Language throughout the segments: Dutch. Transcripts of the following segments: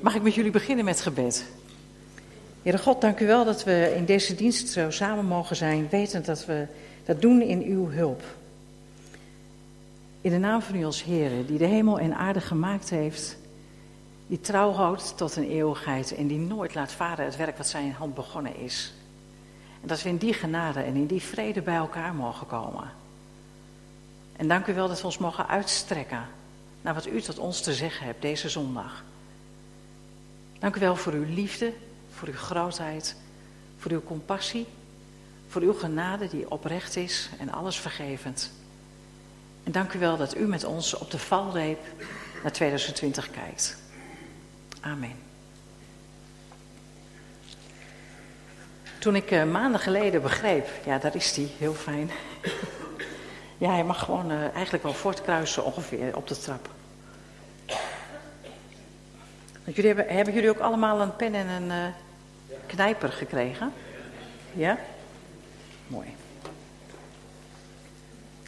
Mag ik met jullie beginnen met gebed? Heere God, dank u wel dat we in deze dienst zo samen mogen zijn, wetend dat we dat doen in uw hulp. In de naam van u als Heer, die de hemel en aarde gemaakt heeft, die trouw houdt tot een eeuwigheid en die nooit laat varen het werk wat zijn hand begonnen is. En dat we in die genade en in die vrede bij elkaar mogen komen. En dank u wel dat we ons mogen uitstrekken naar wat u tot ons te zeggen hebt deze zondag. Dank u wel voor uw liefde, voor uw grootheid, voor uw compassie, voor uw genade die oprecht is en alles vergevend. En dank u wel dat u met ons op de valreep naar 2020 kijkt. Amen. Toen ik uh, maanden geleden begreep, ja daar is hij, heel fijn. ja, hij mag gewoon uh, eigenlijk wel voortkruisen ongeveer op de trap. Jullie hebben, hebben jullie ook allemaal een pen en een uh, knijper gekregen? Ja? Mooi.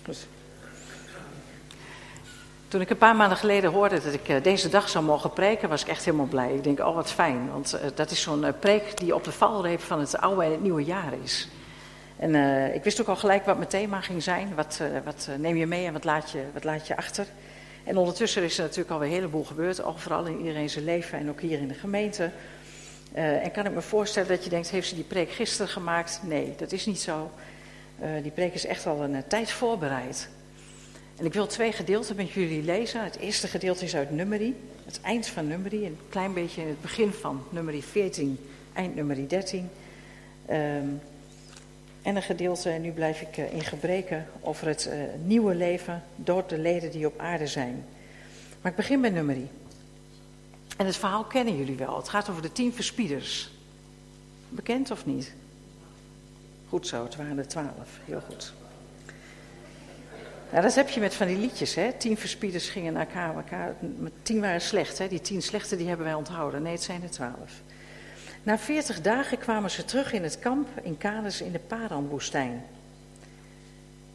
Goed. Toen ik een paar maanden geleden hoorde dat ik uh, deze dag zou mogen preken, was ik echt helemaal blij. Ik denk, oh wat fijn, want uh, dat is zo'n preek die op de valreep van het oude en het nieuwe jaar is. En ik wist ook al gelijk wat mijn thema ging zijn. Wat, wat neem je mee en wat laat je, wat laat je achter? En ondertussen is er natuurlijk alweer een heleboel gebeurd, overal in iedereen zijn leven en ook hier in de gemeente. Uh, en kan ik me voorstellen dat je denkt, heeft ze die preek gisteren gemaakt? Nee, dat is niet zo. Uh, die preek is echt al een uh, tijd voorbereid. En ik wil twee gedeelten met jullie lezen. Het eerste gedeelte is uit Nummerie, het eind van Nummerie, een klein beetje in het begin van Nummerie 14, eind Nummerie 13. Um, en een gedeelte, en nu blijf ik eh, in gebreken, over het uh, nieuwe leven door de leden die op aarde zijn. Maar ik begin bij nummerie. En het verhaal kennen jullie wel. Het gaat over de tien verspieders. Bekend of niet? Goed zo, het waren er twaalf. Heel goed. Nou, dat heb je met van die liedjes, hè. Tien verspieders gingen naar elkaar. elkaar tien waren slecht, hè. Die tien slechte die hebben wij onthouden. Nee, het zijn er twaalf. Na veertig dagen kwamen ze terug in het kamp in Kades in de Paranwoestijn.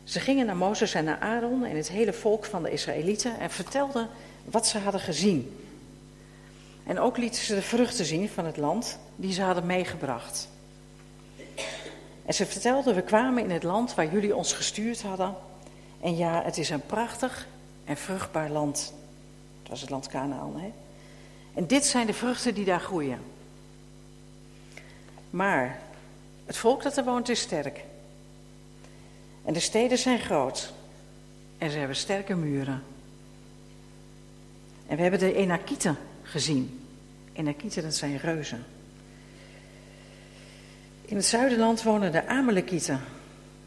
Ze gingen naar Mozes en naar Aaron en het hele volk van de Israëlieten en vertelden wat ze hadden gezien. En ook lieten ze de vruchten zien van het land die ze hadden meegebracht. En ze vertelden, we kwamen in het land waar jullie ons gestuurd hadden. En ja, het is een prachtig en vruchtbaar land. Het was het land Canaan, hè? En dit zijn de vruchten die daar groeien. Maar het volk dat er woont is sterk. En de steden zijn groot. En ze hebben sterke muren. En we hebben de Enakieten gezien. Enakieten, dat zijn reuzen. In het zuidenland wonen de Amalekieten.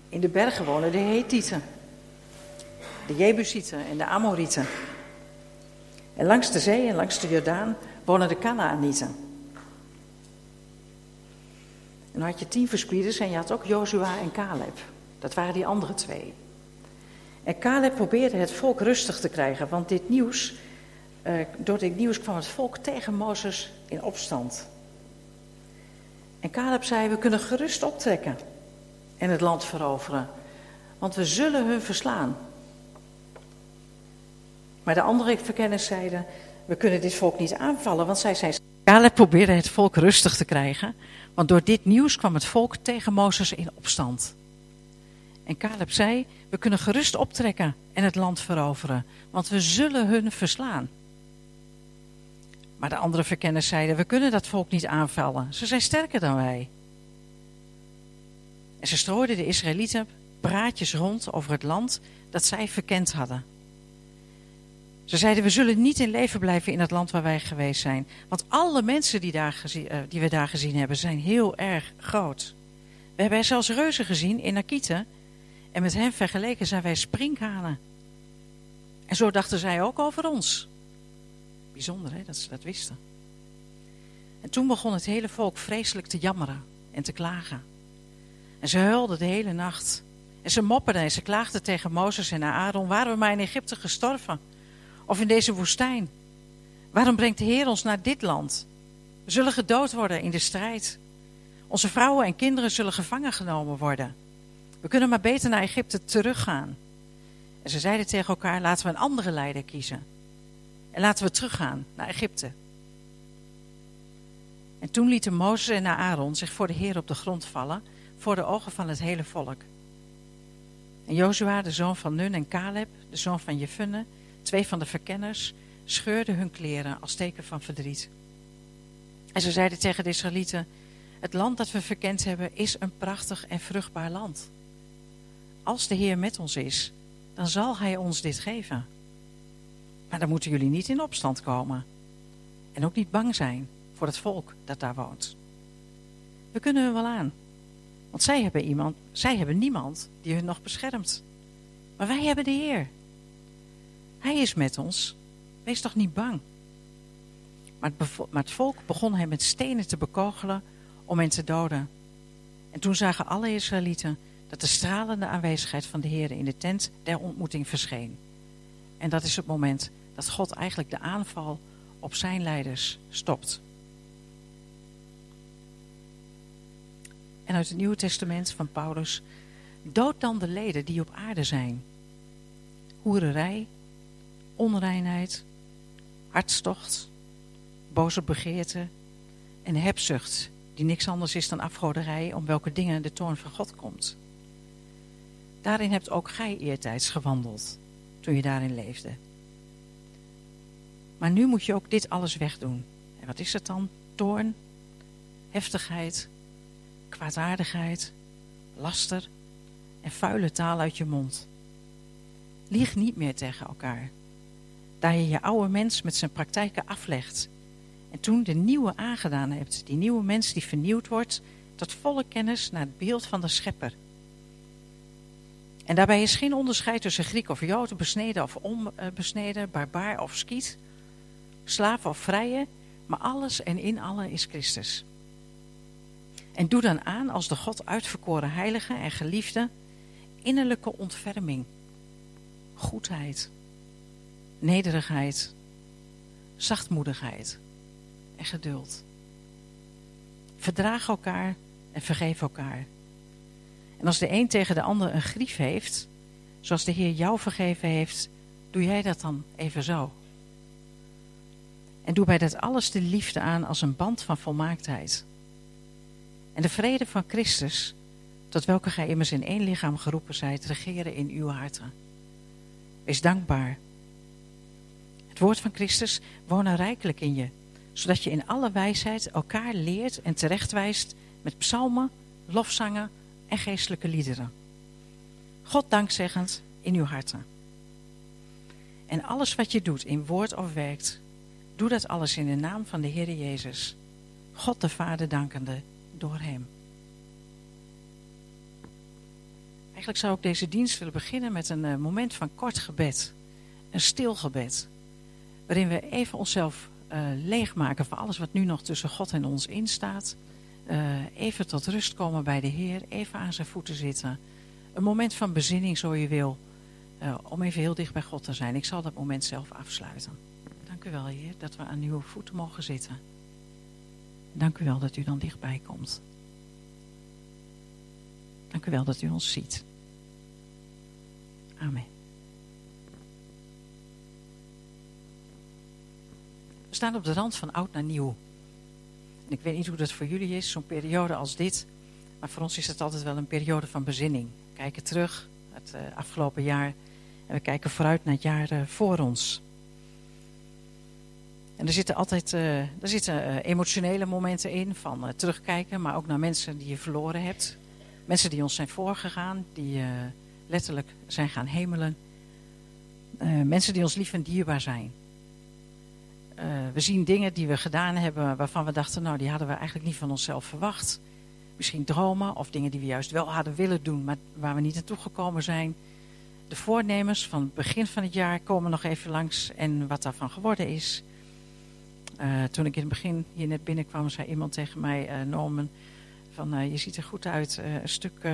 In de bergen wonen de Hethieten. De Jebusieten en de Amorieten. En langs de zee en langs de Jordaan wonen de Kanaanieten. Dan had je tien verspieders en je had ook Jozua en Caleb. Dat waren die andere twee. En Caleb probeerde het volk rustig te krijgen, want dit nieuws, uh, door dit nieuws kwam het volk tegen Mozes in opstand. En Caleb zei, we kunnen gerust optrekken en het land veroveren, want we zullen hun verslaan. Maar de andere verkenners zeiden, we kunnen dit volk niet aanvallen, want zij zijn... Caleb probeerde het volk rustig te krijgen, want door dit nieuws kwam het volk tegen Mozes in opstand. En Caleb zei, we kunnen gerust optrekken en het land veroveren, want we zullen hun verslaan. Maar de andere verkenners zeiden, we kunnen dat volk niet aanvallen, ze zijn sterker dan wij. En ze strooiden de Israëlieten praatjes rond over het land dat zij verkend hadden. Ze zeiden, we zullen niet in leven blijven in het land waar wij geweest zijn. Want alle mensen die, daar uh, die we daar gezien hebben, zijn heel erg groot. We hebben zelfs reuzen gezien in Akite. En met hen vergeleken zijn wij sprinkhanen. En zo dachten zij ook over ons. Bijzonder hè, dat ze dat wisten. En toen begon het hele volk vreselijk te jammeren en te klagen. En ze huilden de hele nacht. En ze mopperden en ze klaagden tegen Mozes en Aaron. Waren we maar in Egypte gestorven? Of in deze woestijn? Waarom brengt de Heer ons naar dit land? We zullen gedood worden in de strijd. Onze vrouwen en kinderen zullen gevangen genomen worden. We kunnen maar beter naar Egypte teruggaan. En ze zeiden tegen elkaar, laten we een andere leider kiezen. En laten we teruggaan naar Egypte. En toen lieten Mozes en Aaron zich voor de Heer op de grond vallen, voor de ogen van het hele volk. En Jozua, de zoon van Nun en Caleb, de zoon van Jefunne, twee van de verkenners, scheurden hun kleren als teken van verdriet. En ze zeiden tegen de Israëlieten, het land dat we verkend hebben is een prachtig en vruchtbaar land. Als de Heer met ons is, dan zal Hij ons dit geven. Maar dan moeten jullie niet in opstand komen. En ook niet bang zijn voor het volk dat daar woont. We kunnen hun wel aan. Want zij hebben, iemand, zij hebben niemand die hun nog beschermt. Maar wij hebben de Heer. Hij is met ons. Wees toch niet bang. Maar het, volk begon hem met stenen te bekogelen om hen te doden. En toen zagen alle Israëlieten dat de stralende aanwezigheid van de Heer in de tent der ontmoeting verscheen. En dat is het moment dat God eigenlijk de aanval op zijn leiders stopt. En uit het Nieuwe Testament van Paulus, dood dan de leden die op aarde zijn. Hoererij, onreinheid, hartstocht, boze begeerte en hebzucht, die niks anders is dan afgoderij om welke dingen de toorn van God komt. Daarin hebt ook gij eertijds gewandeld, toen je daarin leefde. Maar nu moet je ook dit alles wegdoen. En wat is het dan? Toorn, heftigheid, kwaadaardigheid, laster en vuile taal uit je mond. Lieg niet meer tegen elkaar. Daar je je oude mens met zijn praktijken aflegt. En toen de nieuwe aangedaan hebt. Die nieuwe mens die vernieuwd wordt tot volle kennis naar het beeld van de schepper. En daarbij is geen onderscheid tussen Griek of Jood, besneden of onbesneden, barbaar of skiet, slaaf of vrije, maar alles en in allen is Christus. En doe dan aan als de God uitverkoren heilige en geliefde innerlijke ontferming, goedheid, nederigheid, zachtmoedigheid en geduld. Verdraag elkaar en vergeef elkaar. En als de een tegen de ander een grief heeft, zoals de Heer jou vergeven heeft, doe jij dat dan even zo. En doe bij dat alles de liefde aan als een band van volmaaktheid. En de vrede van Christus, tot welke gij immers in één lichaam geroepen zijt, regeren in uw harten. Wees dankbaar. Het woord van Christus wonen rijkelijk in je, zodat je in alle wijsheid elkaar leert en terechtwijst met psalmen, lofzangen en geestelijke liederen. God dankzeggend in uw harten. En alles wat je doet in woord of werkt, doe dat alles in de naam van de Heer Jezus, God de Vader dankende door Hem. Eigenlijk zou ik deze dienst willen beginnen met een eh, moment van kort gebed. Een stil gebed. Waarin we even onszelf uh, leegmaken van alles wat nu nog tussen God en ons instaat. Uh, even tot rust komen bij de Heer. Even aan zijn voeten zitten. Een moment van bezinning zo je wil. Uh, om even heel dicht bij God te zijn. Ik zal dat moment zelf afsluiten. Dank u wel Heer dat we aan uw voeten mogen zitten. Dank u wel dat u dan dichtbij komt. Dank u wel dat u ons ziet. Amen. We staan op de rand van oud naar nieuw. Ik weet niet hoe dat voor jullie is, zo'n periode als dit. Maar voor ons is het altijd wel een periode van bezinning. We kijken terug, het uh, afgelopen jaar. En we kijken vooruit naar het jaar uh, voor ons. En er zitten altijd uh, er zitten, emotionele momenten in van terugkijken. Maar ook naar mensen die je verloren hebt. Mensen die ons zijn voorgegaan. Die letterlijk zijn gaan hemelen. mensen die ons lief en dierbaar zijn. Uh, we zien dingen die we gedaan hebben waarvan we dachten, nou die hadden we eigenlijk niet van onszelf verwacht. Misschien dromen of dingen die we juist wel hadden willen doen, maar waar we niet naartoe gekomen zijn. De voornemens van het begin van het jaar komen nog even langs en wat daarvan geworden is. Uh, toen ik in het begin hier net binnenkwam, zei iemand tegen mij, uh, Norman, van je ziet er goed uit, een stuk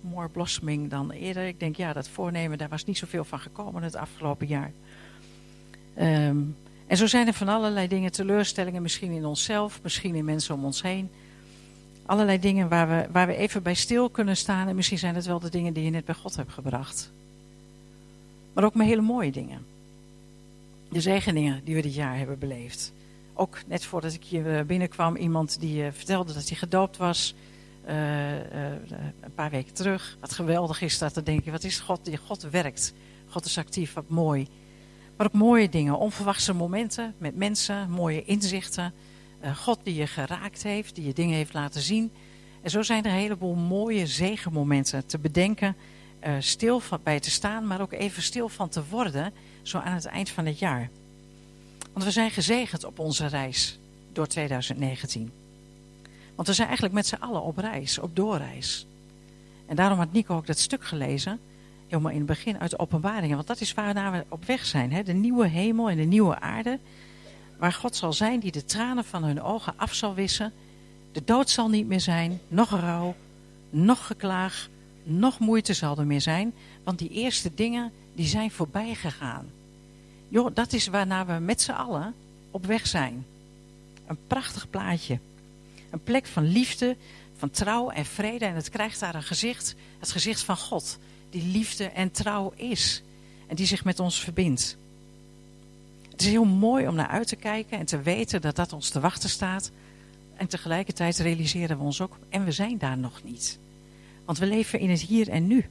more blossoming dan eerder. Ik denk, ja, dat voornemen, daar was niet zoveel van gekomen het afgelopen jaar. Um, en zo zijn er van allerlei dingen, teleurstellingen, misschien in onszelf, misschien in mensen om ons heen. Allerlei dingen waar we, waar we even bij stil kunnen staan. En misschien zijn het wel de dingen die je net bij God hebt gebracht. Maar ook met hele mooie dingen. De zegeningen die we dit jaar hebben beleefd. Ook net voordat ik hier binnenkwam, iemand die vertelde dat hij gedoopt was. een paar weken terug. Wat geweldig is dat. Dan denk je, wat is God? God werkt. God is actief, wat mooi. Maar ook mooie dingen, onverwachte momenten met mensen, mooie inzichten. God die je geraakt heeft, die je dingen heeft laten zien. En zo zijn er een heleboel mooie zegenmomenten te bedenken. Uh, stil bij te staan, maar ook even stil van te worden. Zo aan het eind van het jaar. Want we zijn gezegend op onze reis door 2019. Want we zijn eigenlijk met z'n allen op reis, op doorreis. En daarom had Nico ook dat stuk gelezen. Helemaal in het begin uit de openbaringen. Want dat is waar we op weg zijn. Hè? De nieuwe hemel en de nieuwe aarde. Waar God zal zijn die de tranen van hun ogen af zal wissen de dood zal niet meer zijn, nog rouw, nog geklaag, nog moeite zal er meer zijn. Want die eerste dingen, die zijn voorbij gegaan. Joh, dat is waarna we met z'n allen op weg zijn. Een prachtig plaatje. Een plek van liefde, van trouw en vrede. En het krijgt daar een gezicht, het gezicht van God. Die liefde en trouw is. En die zich met ons verbindt. Het is heel mooi om naar uit te kijken en te weten dat dat ons te wachten staat. En tegelijkertijd realiseren we ons ook, en we zijn daar nog niet. Want we leven in het hier en nu.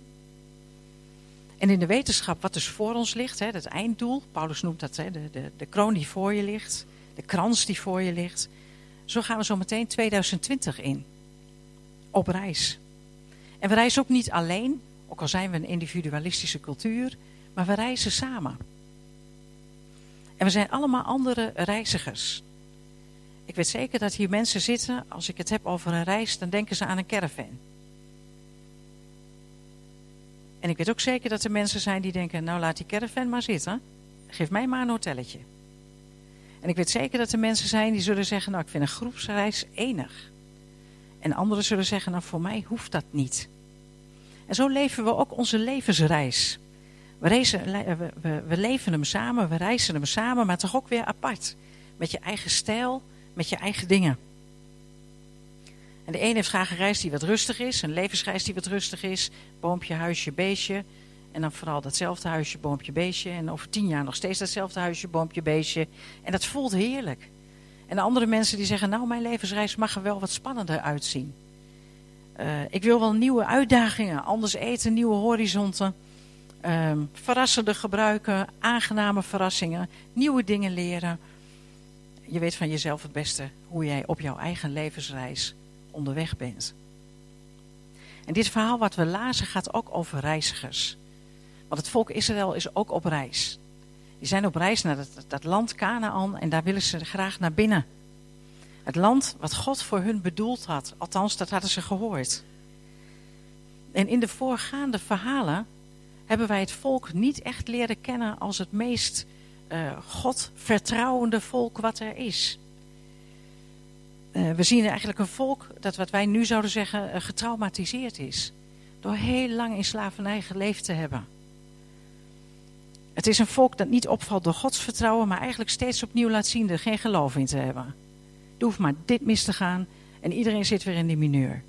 En in de wetenschap wat dus voor ons ligt, het einddoel, Paulus noemt dat hè, de, de, de kroon die voor je ligt, de krans die voor je ligt. Zo gaan we zo meteen 2020 in. Op reis. En we reizen ook niet alleen, ook al zijn we een individualistische cultuur, maar we reizen samen. En we zijn allemaal andere reizigers. Ik weet zeker dat hier mensen zitten, als ik het heb over een reis, dan denken ze aan een caravan. En ik weet ook zeker dat er mensen zijn die denken, nou laat die caravan maar zitten. Geef mij maar een hotelletje. En ik weet zeker dat er mensen zijn die zullen zeggen, nou ik vind een groepsreis enig. En anderen zullen zeggen, nou voor mij hoeft dat niet. En zo leven we ook onze levensreis. We, reizen, we, we, we leven hem samen, we reizen hem samen, maar toch ook weer apart. Met je eigen stijl, met je eigen dingen. En de een heeft graag een reis die wat rustig is, een levensreis die wat rustig is. Boompje, huisje, beestje. En dan vooral datzelfde huisje, boompje, beestje. En over tien jaar nog steeds datzelfde huisje, boompje, beestje. En dat voelt heerlijk. En de andere mensen die zeggen, nou mijn levensreis mag er wel wat spannender uitzien. Uh, ik wil wel nieuwe uitdagingen, anders eten, nieuwe horizonten. Uh, verrassende gebruiken, aangename verrassingen, nieuwe dingen leren je weet van jezelf het beste hoe jij op jouw eigen levensreis onderweg bent. En dit verhaal wat we lazen gaat ook over reizigers. Want het volk Israël is ook op reis. Die zijn op reis naar dat, dat land Canaan en daar willen ze graag naar binnen. Het land wat God voor hun bedoeld had. Althans, dat hadden ze gehoord. En in de voorgaande verhalen hebben wij het volk niet echt leren kennen als het meest uh, God vertrouwende volk wat er is. Uh, we zien eigenlijk een volk dat wat wij nu zouden zeggen uh, getraumatiseerd is. Door heel lang in slavernij geleefd te hebben. Het is een volk dat niet opvalt door Gods vertrouwen, maar eigenlijk steeds opnieuw laat zien er geen geloof in te hebben. Er hoeft maar dit mis te gaan en iedereen zit weer in die mineur.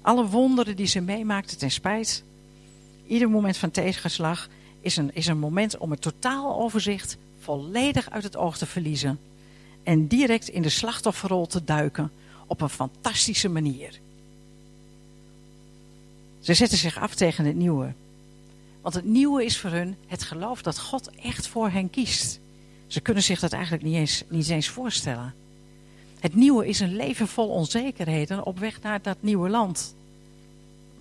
Alle wonderen die ze meemaakten ten spijt, ieder moment van tegenslag is een, is een moment om het totaal overzicht volledig uit het oog te verliezen. En direct in de slachtofferrol te duiken op een fantastische manier. Ze zetten zich af tegen het nieuwe. Want het nieuwe is voor hun het geloof dat God echt voor hen kiest. Ze kunnen zich dat eigenlijk niet eens, niet eens voorstellen. Het nieuwe is een leven vol onzekerheden op weg naar dat nieuwe land.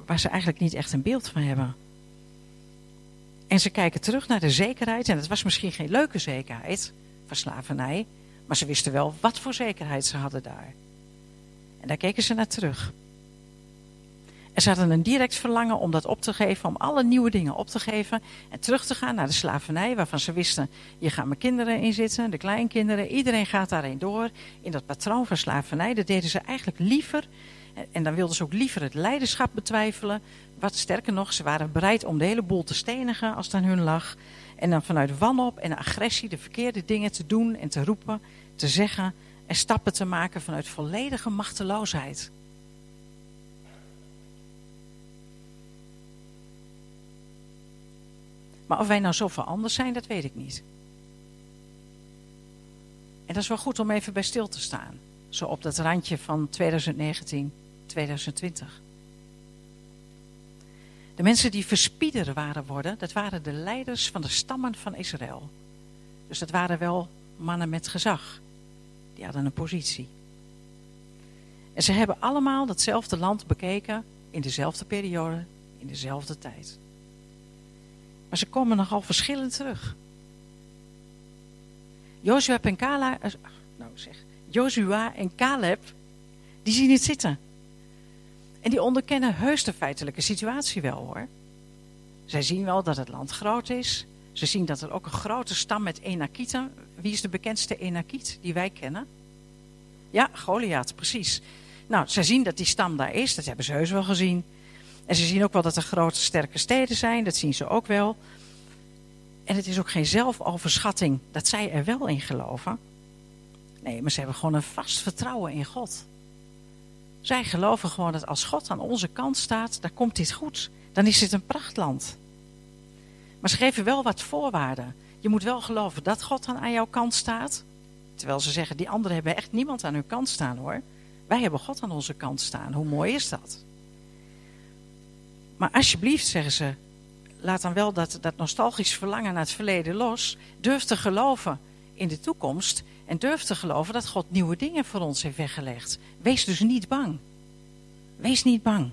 Waar ze eigenlijk niet echt een beeld van hebben. En ze kijken terug naar de zekerheid. En het was misschien geen leuke zekerheid van slavernij. Maar ze wisten wel wat voor zekerheid ze hadden daar. En daar keken ze naar terug. En ze hadden een direct verlangen om dat op te geven, om alle nieuwe dingen op te geven. En terug te gaan naar de slavernij, waarvan ze wisten, hier gaan mijn kinderen in zitten, de kleinkinderen. Iedereen gaat daarin door. In dat patroon van slavernij, dat deden ze eigenlijk liever. En dan wilden ze ook liever het leiderschap betwijfelen wat sterker nog, ze waren bereid om de hele boel te stenigen als het aan hun lag. En dan vanuit wanhoop en agressie de verkeerde dingen te doen en te roepen, te zeggen en stappen te maken vanuit volledige machteloosheid. Maar of wij nou zoveel anders zijn, dat weet ik niet. En dat is wel goed om even bij stil te staan. Zo op dat randje van 2019, 2020. De mensen die verspieder waren worden, dat waren de leiders van de stammen van Israël. Dus dat waren wel mannen met gezag. Die hadden een positie. En ze hebben allemaal datzelfde land bekeken in dezelfde periode, in dezelfde tijd. Maar ze komen nogal verschillend terug. Joshua en Caleb, eh, nou zeg, en Caleb, die zien het zitten. En die onderkennen heus de feitelijke situatie wel hoor. Zij zien wel dat het land groot is. Ze zien dat er ook een grote stam met Enakieten. Wie is de bekendste Enakiet die wij kennen? Ja, Goliath, precies. Nou, ze zien dat die stam daar is. Dat hebben ze heus wel gezien. En ze zien ook wel dat er grote sterke steden zijn. Dat zien ze ook wel. En het is ook geen zelfoverschatting dat zij er wel in geloven. Nee, maar ze hebben gewoon een vast vertrouwen in God. Zij geloven gewoon dat als God aan onze kant staat, dan komt dit goed. Dan is dit een prachtland. Maar ze geven wel wat voorwaarden. Je moet wel geloven dat God dan aan jouw kant staat. Terwijl ze zeggen, die anderen hebben echt niemand aan hun kant staan hoor. Wij hebben God aan onze kant staan. Hoe mooi is dat? Maar alsjeblieft, zeggen ze, laat dan wel dat, dat nostalgisch verlangen naar het verleden los. Durf te geloven in de toekomst. En durf te geloven dat God nieuwe dingen voor ons heeft weggelegd. Wees dus niet bang. Wees niet bang.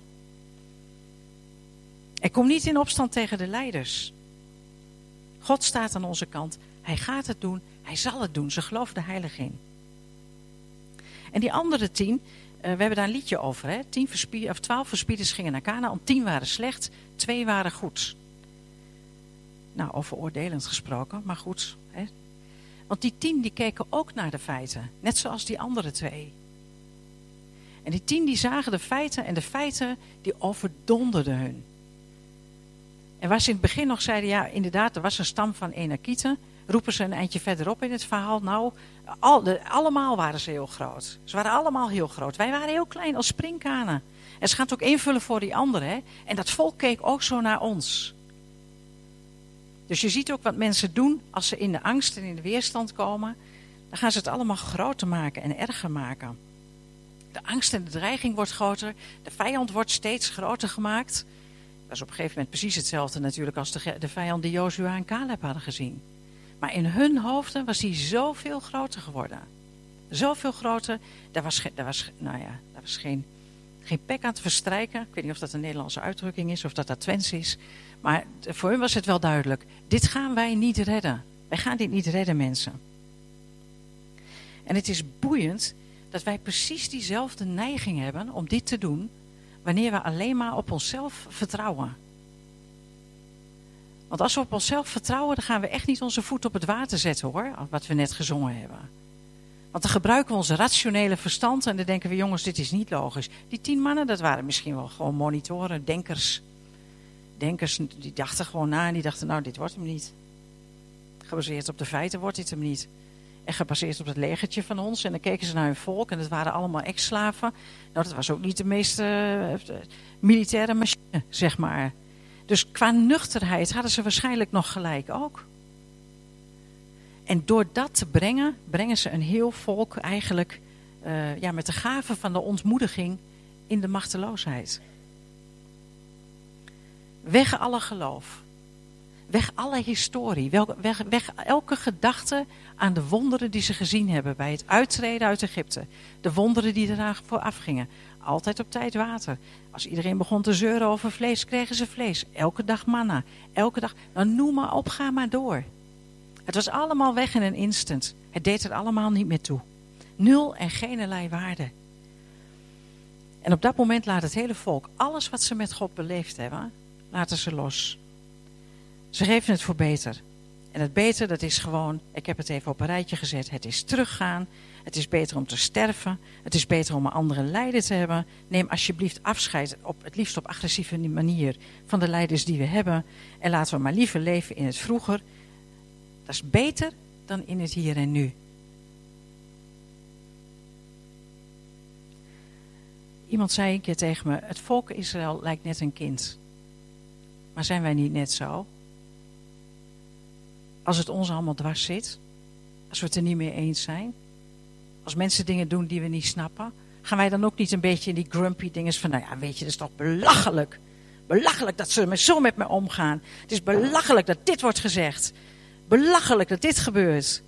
En kom niet in opstand tegen de leiders. God staat aan onze kant. Hij gaat het doen. Hij zal het doen. Ze geloven de heilige in. En die andere tien, we hebben daar een liedje over. Hè? Tien of twaalf verspieders gingen naar Canaan. Tien waren slecht, twee waren goed. Nou, over oordelend gesproken, maar goed. Hè? Want die tien die keken ook naar de feiten. Net zoals die andere twee. En die tien die zagen de feiten en de feiten die overdonderden hun. En waar ze in het begin nog zeiden, ja inderdaad, er was een stam van Enakieten. Roepen ze een eindje verderop in het verhaal. Nou, al, allemaal waren ze heel groot. Ze waren allemaal heel groot. Wij waren heel klein als springkanen. En ze gaan het ook invullen voor die anderen. En dat volk keek ook zo naar ons. Dus je ziet ook wat mensen doen als ze in de angst en in de weerstand komen. Dan gaan ze het allemaal groter maken en erger maken. De angst en de dreiging wordt groter. De vijand wordt steeds groter gemaakt. Dat is op een gegeven moment precies hetzelfde natuurlijk als de, de vijand die Jozua en Caleb hadden gezien. Maar in hun hoofden was hij zoveel groter geworden. Zoveel groter. Daar was, daar was, nou ja, daar was geen, geen pek aan te verstrijken. Ik weet niet of dat een Nederlandse uitdrukking is of dat dat Twents is. Maar voor hun was het wel duidelijk. Dit gaan wij niet redden. Wij gaan dit niet redden, mensen. En het is boeiend dat wij precies diezelfde neiging hebben om dit te doen... wanneer we alleen maar op onszelf vertrouwen. Want als we op onszelf vertrouwen, dan gaan we echt niet onze voet op het water zetten hoor. Wat we net gezongen hebben. Want dan gebruiken we onze rationele verstand en dan denken we, jongens, dit is niet logisch. Die tien mannen, dat waren misschien wel gewoon monitoren, denkers. Denkers, die dachten gewoon na en die dachten, nou, dit wordt hem niet. Gebaseerd op de feiten wordt dit hem niet. En gebaseerd op het legertje van ons. En dan keken ze naar hun volk en dat waren allemaal ex-slaven. Nou, dat was ook niet de meest uh, militaire machine, zeg maar. Dus qua nuchterheid hadden ze waarschijnlijk nog gelijk ook. En door dat te brengen, brengen ze een heel volk eigenlijk uh, ja, met de gave van de ontmoediging in de machteloosheid. Weg alle geloof. Weg alle historie. Weg, weg elke gedachte aan de wonderen die ze gezien hebben bij het uittreden uit Egypte. De wonderen die eraan vooraf gingen. Altijd op tijd water. Als iedereen begon te zeuren over vlees, kregen ze vlees. Elke dag manna. Elke dag. Nou, noem maar op, ga maar door. Het was allemaal weg in een instant. Het deed er allemaal niet meer toe. Nul en geen waarde. En op dat moment laat het hele volk alles wat ze met God beleefd hebben, laten ze los. Ze geven het voor beter. En het beter, dat is gewoon, ik heb het even op een rijtje gezet, het is teruggaan. Het is beter om te sterven. Het is beter om een andere leider te hebben. Neem alsjeblieft afscheid, op, het liefst op agressieve manier, van de leiders die we hebben. En laten we maar liever leven in het vroeger. Dat is beter dan in het hier en nu. Iemand zei een keer tegen me, het volk Israël lijkt net een kind. Maar zijn wij niet net zo? Als het ons allemaal dwars zit, als we het er niet mee eens zijn, Als mensen dingen doen die we niet snappen, gaan wij dan ook niet een beetje in die grumpy dingen van, nou ja, weet je, dat is toch belachelijk. Belachelijk dat ze zo met me omgaan. Het is belachelijk dat dit wordt gezegd. Belachelijk dat dit gebeurt.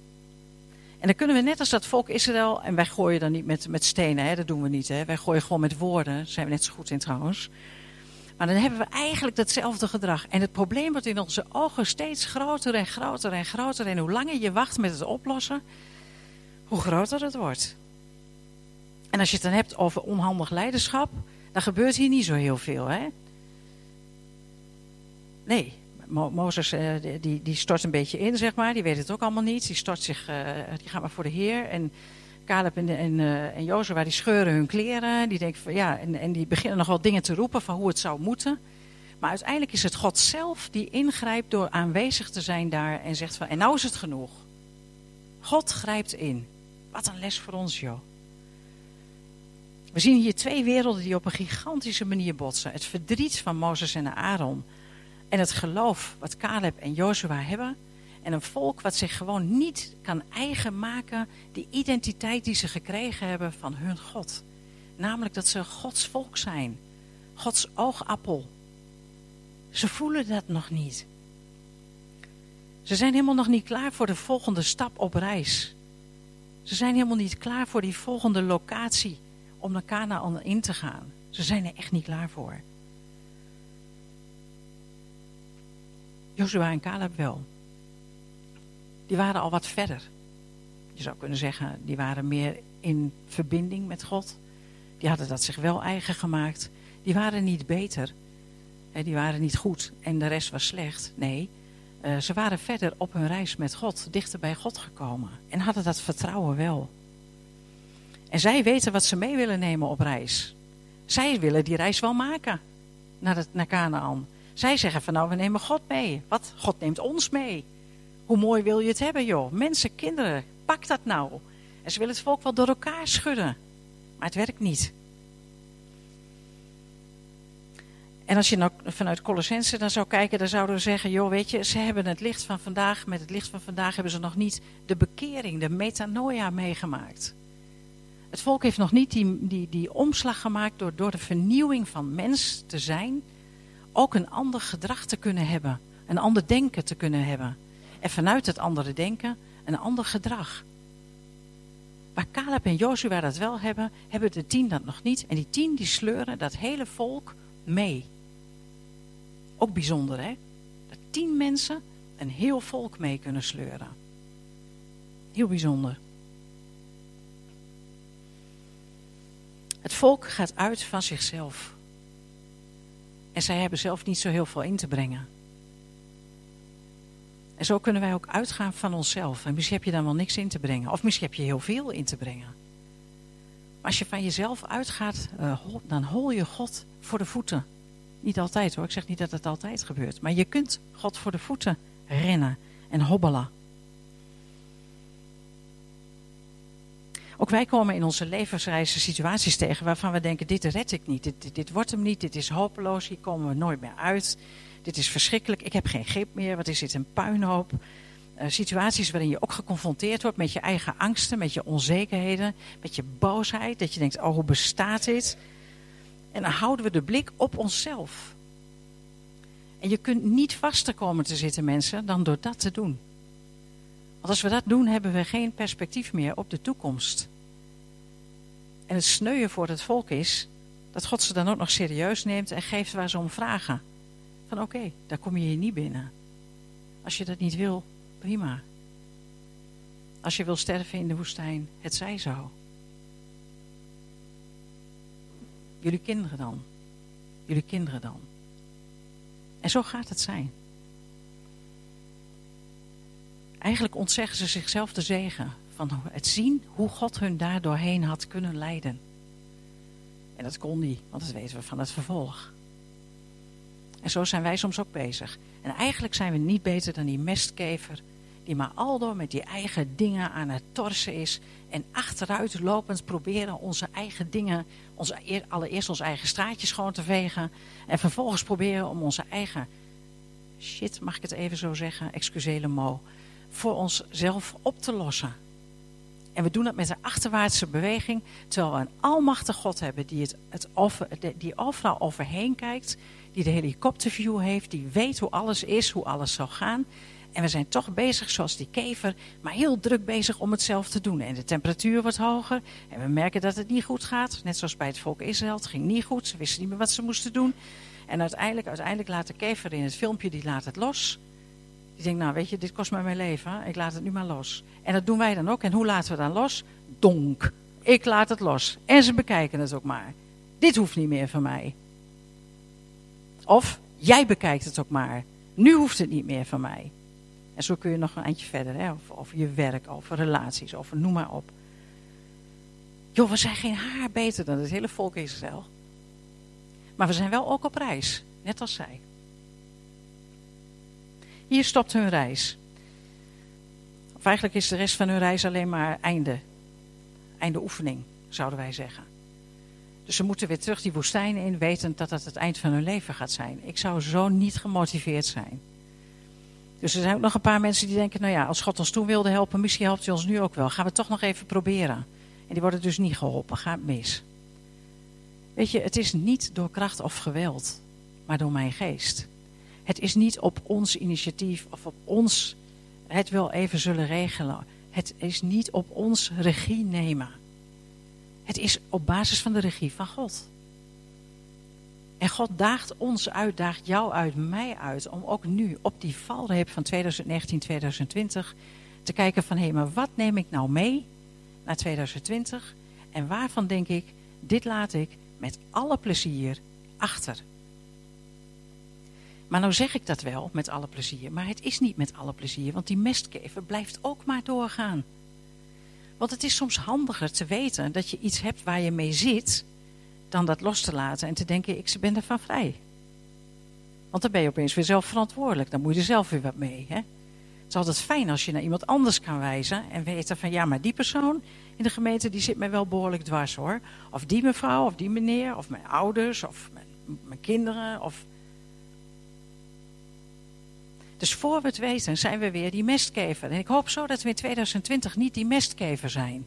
En dan kunnen we net als dat volk Israël, en wij gooien dan niet met, met stenen, hè, dat doen we niet. Hè. Wij gooien gewoon met woorden, daar zijn we net zo goed in trouwens. Maar dan hebben we eigenlijk datzelfde gedrag. En het probleem wordt in onze ogen steeds groter en groter en groter. En hoe langer je wacht met het oplossen, hoe groter het wordt. En als je het dan hebt over onhandig leiderschap, dan gebeurt hier niet zo heel veel. Hè? Nee, Mozes uh, die, die stort een beetje in, zeg maar. Die weet het ook allemaal niet. Die stort zich, uh, die gaat maar voor de Heer. En Caleb en, en, uh, en die scheuren hun kleren. Die denken van, ja, en, en die beginnen nog wel dingen te roepen van hoe het zou moeten. Maar uiteindelijk is het God zelf die ingrijpt door aanwezig te zijn daar en zegt van, en nou is het genoeg. God grijpt in. Wat een les voor ons, joh. We zien hier twee werelden die op een gigantische manier botsen. Het verdriet van Mozes en Aaron. En het geloof wat Caleb en Jozua hebben. En een volk wat zich gewoon niet kan eigen maken. Die identiteit die ze gekregen hebben van hun God. Namelijk dat ze Gods volk zijn. Gods oogappel. Ze voelen dat nog niet. Ze zijn helemaal nog niet klaar voor de volgende stap op reis. Ze zijn helemaal niet klaar voor die volgende locatie om naar Canaan in te gaan. Ze zijn er echt niet klaar voor. Joshua en Caleb wel. Die waren al wat verder. Je zou kunnen zeggen, die waren meer in verbinding met God. Die hadden dat zich wel eigen gemaakt. Die waren niet beter. Die waren niet goed en de rest was slecht. Nee, eh, ze waren verder op hun reis met God, dichter bij God gekomen. En hadden dat vertrouwen wel. En zij weten wat ze mee willen nemen op reis. Zij willen die reis wel maken naar, het, naar Canaan. Zij zeggen van nou, we nemen God mee. Wat? God neemt ons mee. Hoe mooi wil je het hebben joh? Mensen, kinderen, pak dat nou. En ze willen het volk wel door elkaar schudden. Maar het werkt niet. En als je nou vanuit Colossense dan zou kijken, dan zouden we zeggen, joh, weet je, ze hebben het licht van vandaag, met het licht van vandaag hebben ze nog niet de bekering, de metanoia meegemaakt. Het volk heeft nog niet die, die, die omslag gemaakt door, door de vernieuwing van mens te zijn, ook een ander gedrag te kunnen hebben, een ander denken te kunnen hebben. En vanuit het andere denken een ander gedrag. Waar Caleb en Joshua dat wel hebben, hebben de tien dat nog niet. En die tien die sleuren dat hele volk mee. Ook bijzonder hè, dat tien mensen een heel volk mee kunnen sleuren. Heel bijzonder. Het volk gaat uit van zichzelf. En zij hebben zelf niet zo heel veel in te brengen. En zo kunnen wij ook uitgaan van onszelf. En misschien heb je dan wel niks in te brengen. Of misschien heb je heel veel in te brengen. Maar als je van jezelf uitgaat, uh, dan hol je God voor de voeten. Niet altijd hoor, ik zeg niet dat het altijd gebeurt. Maar je kunt God voor de voeten rennen en hobbelen. Ook wij komen in onze levensreizen situaties tegen waarvan we denken, dit red ik niet, dit, dit, wordt hem niet, dit is hopeloos, hier komen we nooit meer uit. Dit is verschrikkelijk, ik heb geen grip meer, wat is dit een puinhoop. Uh, situaties waarin je ook geconfronteerd wordt met je eigen angsten, met je onzekerheden, met je boosheid. Dat je denkt, oh hoe bestaat dit? En dan houden we de blik op onszelf. En je kunt niet vaster komen te zitten mensen dan door dat te doen. Want als we dat doen, hebben we geen perspectief meer op de toekomst. En het sneuien voor het volk is dat God ze dan ook nog serieus neemt en geeft waar ze om vragen. Van oké, daar kom je hier niet binnen. Als je dat niet wil, prima. Als je wil sterven in de woestijn, het zij zo. Jullie kinderen dan. Jullie kinderen dan. En zo gaat het zijn. Eigenlijk ontzeggen ze zichzelf de zegen van het zien hoe God hun daar doorheen had kunnen leiden. En dat kon niet, want dat weten we van het vervolg. En zo zijn wij soms ook bezig. En eigenlijk zijn we niet beter dan die mestkever die maar aldoor met die eigen dingen aan het torsen is. En achteruit lopend proberen onze eigen dingen, onze, allereerst ons eigen straatje schoon te vegen. En vervolgens proberen om onze eigen shit, mag ik het even zo zeggen, excusele mo, voor onszelf op te lossen. En we doen dat met een achterwaartse beweging, terwijl we een almachtig God hebben die, het, het die overal overheen kijkt, die de helikopterview heeft, die weet hoe alles is, hoe alles zal gaan. En we zijn toch bezig, zoals die kever, maar heel druk bezig om het zelf te doen. En de temperatuur wordt hoger en we merken dat het niet goed gaat. Net zoals bij het volk Israël, het ging niet goed, ze wisten niet meer wat ze moesten doen. En uiteindelijk, uiteindelijk laat de kever in het filmpje, die laat het los. Die denkt, nou weet je, dit kost mij mijn leven, ik laat het nu maar los. En dat doen wij dan ook. En hoe laten we dan los? Donk. Ik laat het los. En ze bekijken het ook maar. Dit hoeft niet meer van mij. Of, jij bekijkt het ook maar. Nu hoeft het niet meer van mij. En zo kun je nog een eindje verder, hè? Over, je werk, over relaties, over noem maar op. Joh, we zijn geen haar beter dan het hele volk Israël. Maar we zijn wel ook op reis, net als zij. Hier stopt hun reis. Of eigenlijk is de rest van hun reis alleen maar einde. Einde oefening, zouden wij zeggen. Dus ze moeten weer terug die woestijn in, wetend dat dat het eind van hun leven gaat zijn. Ik zou zo niet gemotiveerd zijn. Dus er zijn ook nog een paar mensen die denken, nou ja, als God ons toen wilde helpen, misschien helpt hij ons nu ook wel. Gaan we toch nog even proberen. En die worden dus niet geholpen, gaat mis. Weet je, het is niet door kracht of geweld, maar door mijn geest. Het is niet op ons initiatief of op ons het wel even zullen regelen. Het is niet op ons regie nemen. Het is op basis van de regie van God. En God daagt ons uit, daagt jou uit, mij uit, om ook nu op die valreep van 2019, 2020 te kijken van, hé, hey, maar wat neem ik nou mee naar 2020? En waarvan denk ik, dit laat ik met alle plezier achter. Maar nou zeg ik dat wel met alle plezier, maar het is niet met alle plezier, want die mestkever blijft ook maar doorgaan. Want het is soms handiger te weten dat je iets hebt waar je mee zit, dan dat los te laten en te denken, ik ben ervan vrij. Want dan ben je opeens weer zelf verantwoordelijk, dan moet je er zelf weer wat mee. Hè? Het is altijd fijn als je naar iemand anders kan wijzen en weten van, ja, maar die persoon in de gemeente, die zit mij wel behoorlijk dwars hoor. Of die mevrouw, of die meneer, of mijn ouders, of mijn, kinderen, of dus voor we het weten zijn we weer die mestkever. En ik hoop zo dat we in 2020 niet die mestkever zijn.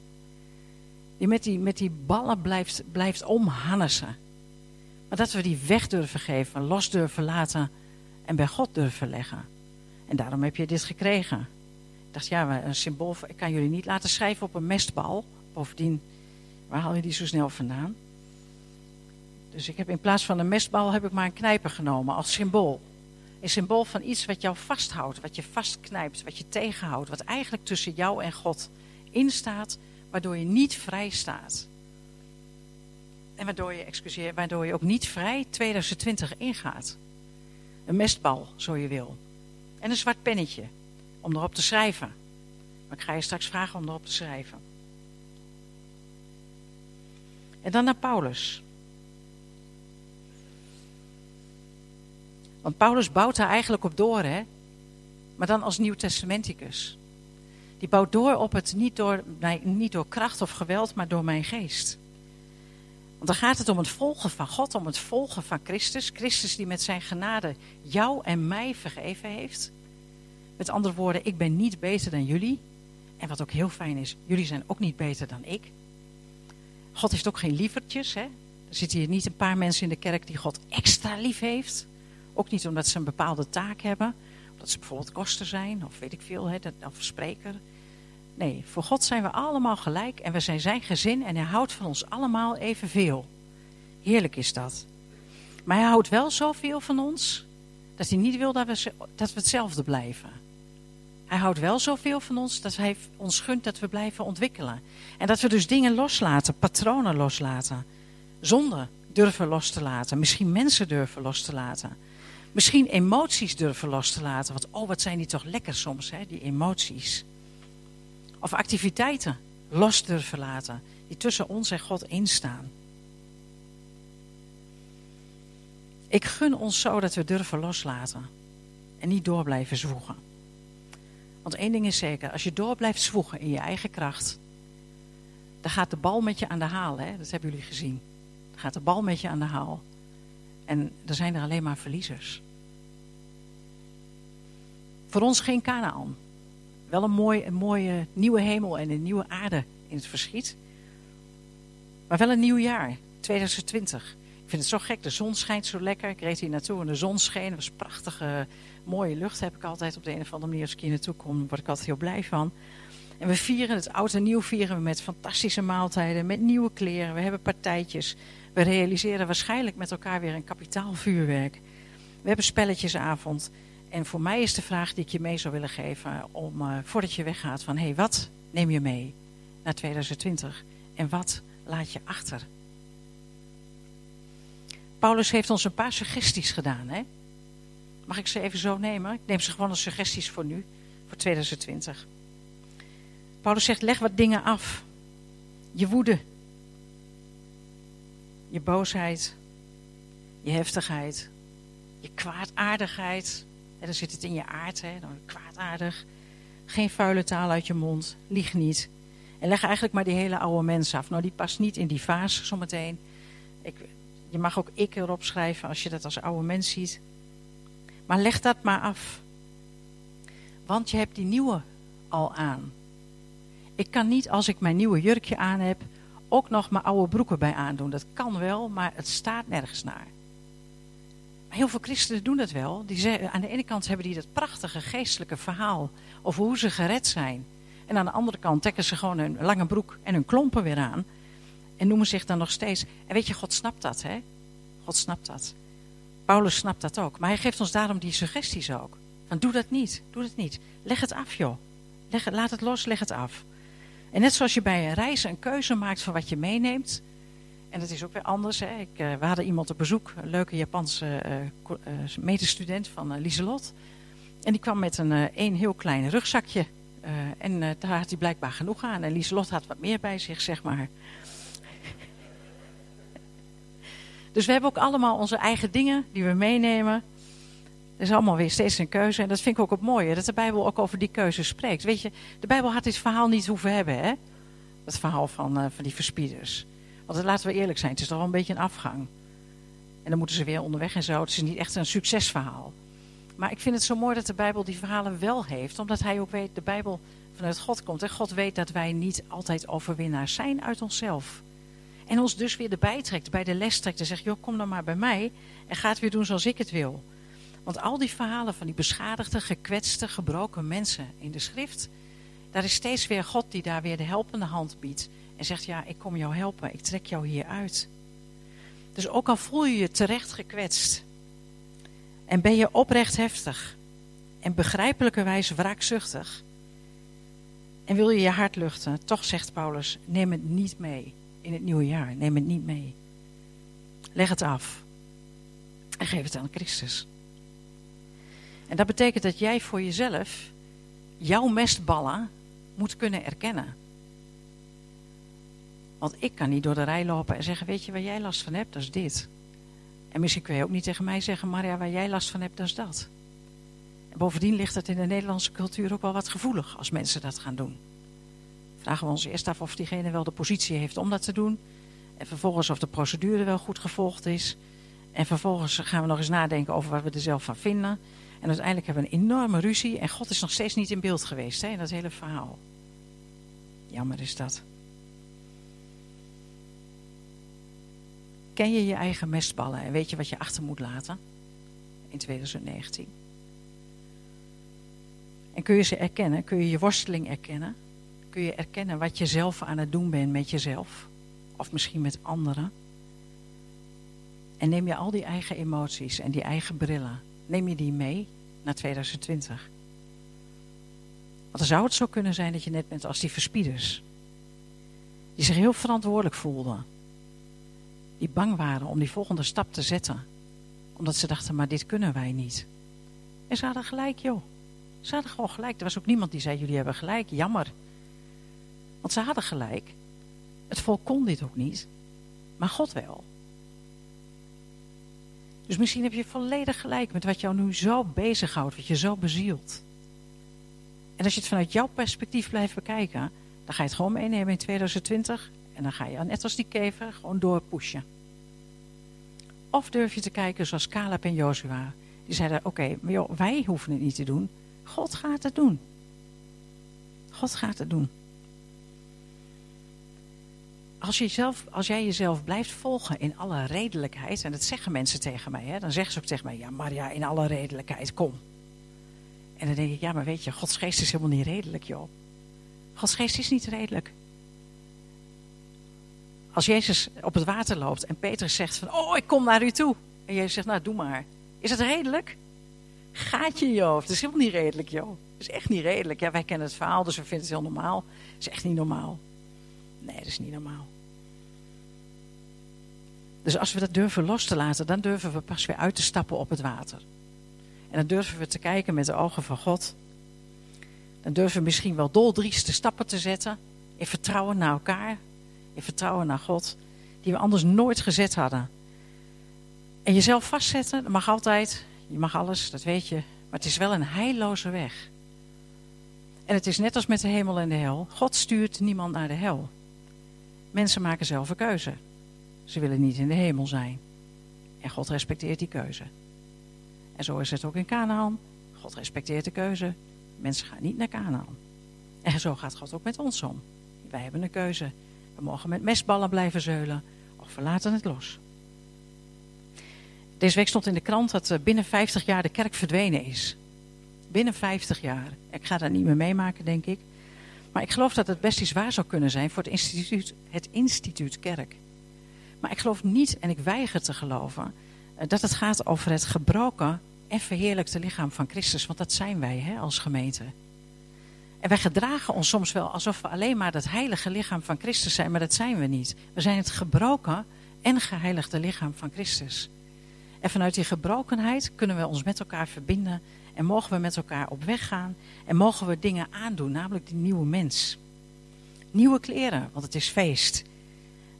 Die met die, met die ballen blijft, blijft. Maar dat we die weg durven geven, los durven laten en bij God durven leggen. En daarom heb je dit gekregen. Ik dacht, ja, een symbool, ik kan jullie niet laten schrijven op een mestbal. Bovendien, waar haal je die zo snel vandaan? Dus ik heb in plaats van een mestbal heb ik maar een knijper genomen als symbool. Een symbool van iets wat jou vasthoudt, wat je vastknijpt, wat je tegenhoudt. Wat eigenlijk tussen jou en God instaat, waardoor je niet vrij staat. En waardoor je, excuseer, waardoor je ook niet vrij 2020 ingaat. Een mestbal, zo je wil. En een zwart pennetje, om erop te schrijven. Maar ik ga je straks vragen om erop te schrijven. En dan naar Paulus. Want Paulus bouwt daar eigenlijk op door, hè? maar dan als Nieuw-Testamenticus. Die bouwt door op het niet door, niet door kracht of geweld, maar door mijn geest. Want dan gaat het om het volgen van God, om het volgen van Christus. Christus die met zijn genade jou en mij vergeven heeft. Met andere woorden, ik ben niet beter dan jullie. En wat ook heel fijn is, jullie zijn ook niet beter dan ik. God heeft ook geen lievertjes. Hè? Er zitten hier niet een paar mensen in de kerk die God extra lief heeft. Ook niet omdat ze een bepaalde taak hebben. Omdat ze bijvoorbeeld koster zijn of weet ik veel, hè, of spreker. Nee, voor God zijn we allemaal gelijk en we zijn zijn gezin en hij houdt van ons allemaal evenveel. Heerlijk is dat. Maar hij houdt wel zoveel van ons dat hij niet wil dat we, dat we hetzelfde blijven. Hij houdt wel zoveel van ons dat hij ons gunt dat we blijven ontwikkelen. En dat we dus dingen loslaten, patronen loslaten. Zonde durven los te laten. Misschien mensen durven los te laten. Misschien emoties durven los te laten. Want oh, wat zijn die toch lekker soms, hè, die emoties. Of activiteiten los durven laten. Die tussen ons en God instaan. Ik gun ons zo dat we durven loslaten. En niet door blijven zwoegen. Want één ding is zeker. Als je door blijft zwoegen in je eigen kracht. Dan gaat de bal met je aan de haal. Hè? Dat hebben jullie gezien. Dan gaat de bal met je aan de haal. En er zijn er alleen maar verliezers. Voor ons geen Canaan. Wel een, mooi, mooie nieuwe hemel en een nieuwe aarde in het verschiet. Maar wel een nieuw jaar, 2020. Ik vind het zo gek, de zon schijnt zo lekker. Ik reed hier naartoe en de zon scheen. Het was prachtige, mooie lucht heb ik altijd op de een of andere manier. Als ik hier naartoe kom, word ik altijd heel blij van. En we vieren het oud en nieuw vieren we met fantastische maaltijden, met nieuwe kleren. We hebben partijtjes. We realiseren waarschijnlijk met elkaar weer een kapitaalvuurwerk. We hebben spelletjesavond. En voor mij is de vraag die ik je mee zou willen geven, om, uh, voordat je weggaat, van hé, hey, wat neem je mee naar 2020 en wat laat je achter? Paulus heeft ons een paar suggesties gedaan. Hè? Mag ik ze even zo nemen? Ik neem ze gewoon als suggesties voor nu, voor 2020. Paulus zegt, leg wat dingen af. Je woede, je boosheid, je heftigheid, je kwaadaardigheid. En dan zit het in je aard, hè, dan kwaadaardig. Geen vuile taal uit je mond, lieg niet. En leg eigenlijk maar die hele oude mens af. Nou, die past niet in die vaas zometeen. Ik, je mag ook ik erop schrijven als je dat als oude mens ziet. Maar leg dat maar af. Want je hebt die nieuwe al aan. Ik kan niet als ik mijn nieuwe jurkje aan heb, ook nog mijn oude broeken bij aandoen. Dat kan wel, maar het staat nergens naar. Heel veel christenen doen dat wel. Die zeggen, aan de ene kant hebben die dat prachtige geestelijke verhaal over hoe ze gered zijn. En aan de andere kant trekken ze gewoon hun lange broek en hun klompen weer aan. En noemen zich dan nog steeds. En weet je, God snapt dat, hè? God snapt dat. Paulus snapt dat ook. Maar hij geeft ons daarom die suggesties ook. Van doe dat niet, doe dat niet. Leg het af, joh. Leg laat het los, leg het af. En net zoals je bij een reis een keuze maakt van wat je meeneemt. En dat is ook weer anders. Hè. Ik, uh, we hadden iemand op bezoek, een leuke Japanse uh, uh, medestudent van Lieselot. En die kwam met een, een heel klein rugzakje. en daar had hij blijkbaar genoeg aan. En Lieselot had wat meer bij zich, zeg maar. dus we hebben ook allemaal onze eigen dingen die we meenemen. Er is allemaal weer steeds een keuze. En dat vind ik ook het mooie, dat de Bijbel ook over die keuze spreekt. Weet je, de Bijbel had dit verhaal niet hoeven hebben, hè? Het verhaal van, van die verspieders. Want laten we eerlijk zijn, het is toch wel een beetje een afgang. En dan moeten ze weer onderweg en zo. Het is niet echt een succesverhaal. Maar ik vind het zo mooi dat de Bijbel die verhalen wel heeft. Omdat hij ook weet, de Bijbel vanuit God komt. En God weet dat wij niet altijd overwinnaars zijn uit onszelf. En ons dus weer erbij trekt, bij de les trekt en zegt... joh, kom dan maar bij mij en ga het weer doen zoals ik het wil. Want al die verhalen van die beschadigde, gekwetste, gebroken mensen in de schrift, daar is steeds weer God die daar weer de helpende hand biedt. En zegt, ja, ik kom jou helpen, ik trek jou hier uit. Dus ook al voel je je terecht gekwetst. En ben je oprecht heftig. En begrijpelijkerwijs wraakzuchtig. En wil je je hart luchten, toch zegt Paulus, neem het niet mee in het nieuwe jaar. Neem het niet mee. Leg het af. En geef het aan Christus. En dat betekent dat jij voor jezelf jouw mestballen moet kunnen erkennen. Want ik kan niet door de rij lopen en zeggen, weet je waar jij last van hebt, dat is dit. En misschien kun je ook niet tegen mij zeggen, Maria, waar jij last van hebt, dat is dat. En bovendien ligt het in de Nederlandse cultuur ook wel wat gevoelig als mensen dat gaan doen. Vragen we ons eerst af of diegene wel de positie heeft om dat te doen. En vervolgens of de procedure wel goed gevolgd is. En vervolgens gaan we nog eens nadenken over wat we er zelf van vinden. En uiteindelijk hebben we een enorme ruzie. En God is nog steeds niet in beeld geweest hè, in dat hele verhaal. Jammer is dat. Ken je je eigen mestballen en weet je wat je achter moet laten in 2019? En kun je ze erkennen? Kun je je worsteling erkennen? Kun je erkennen wat je zelf aan het doen bent met jezelf? Of misschien met anderen? En neem je al die eigen emoties en die eigen brillen Neem je die mee naar 2020? Want dan zou het zo kunnen zijn dat je net bent als die verspieders. Die zich heel verantwoordelijk voelden. Die bang waren om die volgende stap te zetten. Omdat ze dachten, maar dit kunnen wij niet. En ze hadden gelijk, joh. Ze hadden gewoon gelijk. Er was ook niemand die zei, jullie hebben gelijk. Jammer. Want ze hadden gelijk. Het volk kon dit ook niet. Maar God wel. Dus misschien heb je volledig gelijk met wat jou nu zo bezighoudt, wat je zo bezielt. En als je het vanuit jouw perspectief blijft bekijken, dan ga je het gewoon meenemen in 2020 en dan ga je net als die kever gewoon doorpushen. Of durf je te kijken zoals Caleb en Joshua. Die zeiden, oké, maar joh, wij hoeven het niet te doen. God gaat het doen. God gaat het doen. als, je zelf, als jij jezelf blijft volgen in alle redelijkheid, en dat zeggen mensen tegen mij, hè, dan zeggen ze ook tegen mij, ja Maria, in alle redelijkheid, kom. En dan denk ik, ja maar weet je, Gods geest is helemaal niet redelijk joh. Gods geest is niet redelijk. Als Jezus op het water loopt en Petrus zegt van, oh ik kom naar u toe. En Jezus zegt, nou doe maar. Is dat redelijk? Gaatje in je hoofd. Dat is helemaal niet redelijk joh. Dat is echt niet redelijk. Ja, wij kennen het verhaal, dus we vinden het heel normaal. Dat is echt niet normaal. Nee, dat is niet normaal. Dus als we dat durven los te laten, dan durven we pas weer uit te stappen op het water. En dan durven we te kijken met de ogen van God. Dan durven we misschien wel doldrieste stappen te zetten. In vertrouwen naar elkaar. In vertrouwen naar God. Die we anders nooit gezet hadden. En jezelf vastzetten, dat mag altijd. Je mag alles, dat weet je. Maar het is wel een heilloze weg. En het is net als met de hemel en de hel. God stuurt niemand naar de hel. Mensen maken zelf een keuze. Ze willen niet in de hemel zijn. En God respecteert die keuze. En zo is het ook in Canaan. God respecteert de keuze. Mensen gaan niet naar Canaan. En zo gaat God ook met ons om. Wij hebben een keuze. We mogen met mestballen blijven zeulen of we laten het los. Deze week stond in de krant dat eh, binnen 50 jaar de kerk verdwenen is. Binnen 50 jaar. Ik ga dat niet meer meemaken, denk ik. Maar ik geloof dat het best iets waar zou kunnen zijn voor het instituut, het instituut kerk. Maar ik geloof niet, en ik weiger te geloven, eh, dat het gaat over het gebroken en verheerlijkte lichaam van Christus. Want dat zijn wij hè, als gemeente. En wij gedragen ons soms wel alsof we alleen maar dat heilige lichaam van Christus zijn, maar dat zijn we niet. We zijn het gebroken en geheiligde lichaam van Christus. En vanuit die gebrokenheid kunnen we ons met elkaar verbinden en mogen we met elkaar op weg gaan en mogen we dingen aandoen, namelijk die nieuwe mens. Nieuwe kleren, want het is feest.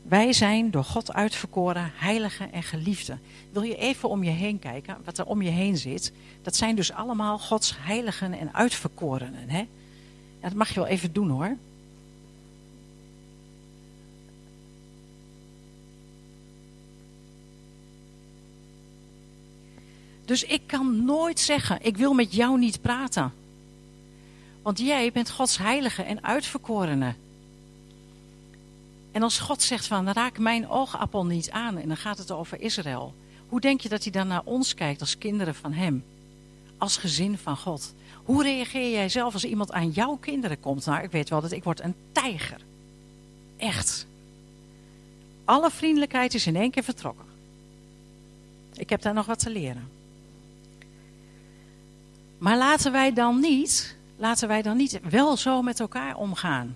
Wij zijn door God uitverkoren, heilige en geliefde. Wil je even om je heen kijken, wat er om je heen zit? Dat zijn dus allemaal Gods heiligen en uitverkorenen. Hè? Dat mag je wel even doen hoor. Dus ik kan nooit zeggen, ik wil met jou niet praten. Want jij bent Gods heilige en uitverkorene. En als God zegt van raak mijn oogappel niet aan en dan gaat het over Israël. Hoe denk je dat hij dan naar ons kijkt als kinderen van hem? Als gezin van God. Hoe reageer jij zelf als iemand aan jouw kinderen komt? Nou, ik weet wel dat ik word een tijger. Echt. Alle vriendelijkheid is in één keer vertrokken. Ik heb daar nog wat te leren. Maar laten wij dan niet, laten wij dan niet wel zo met elkaar omgaan.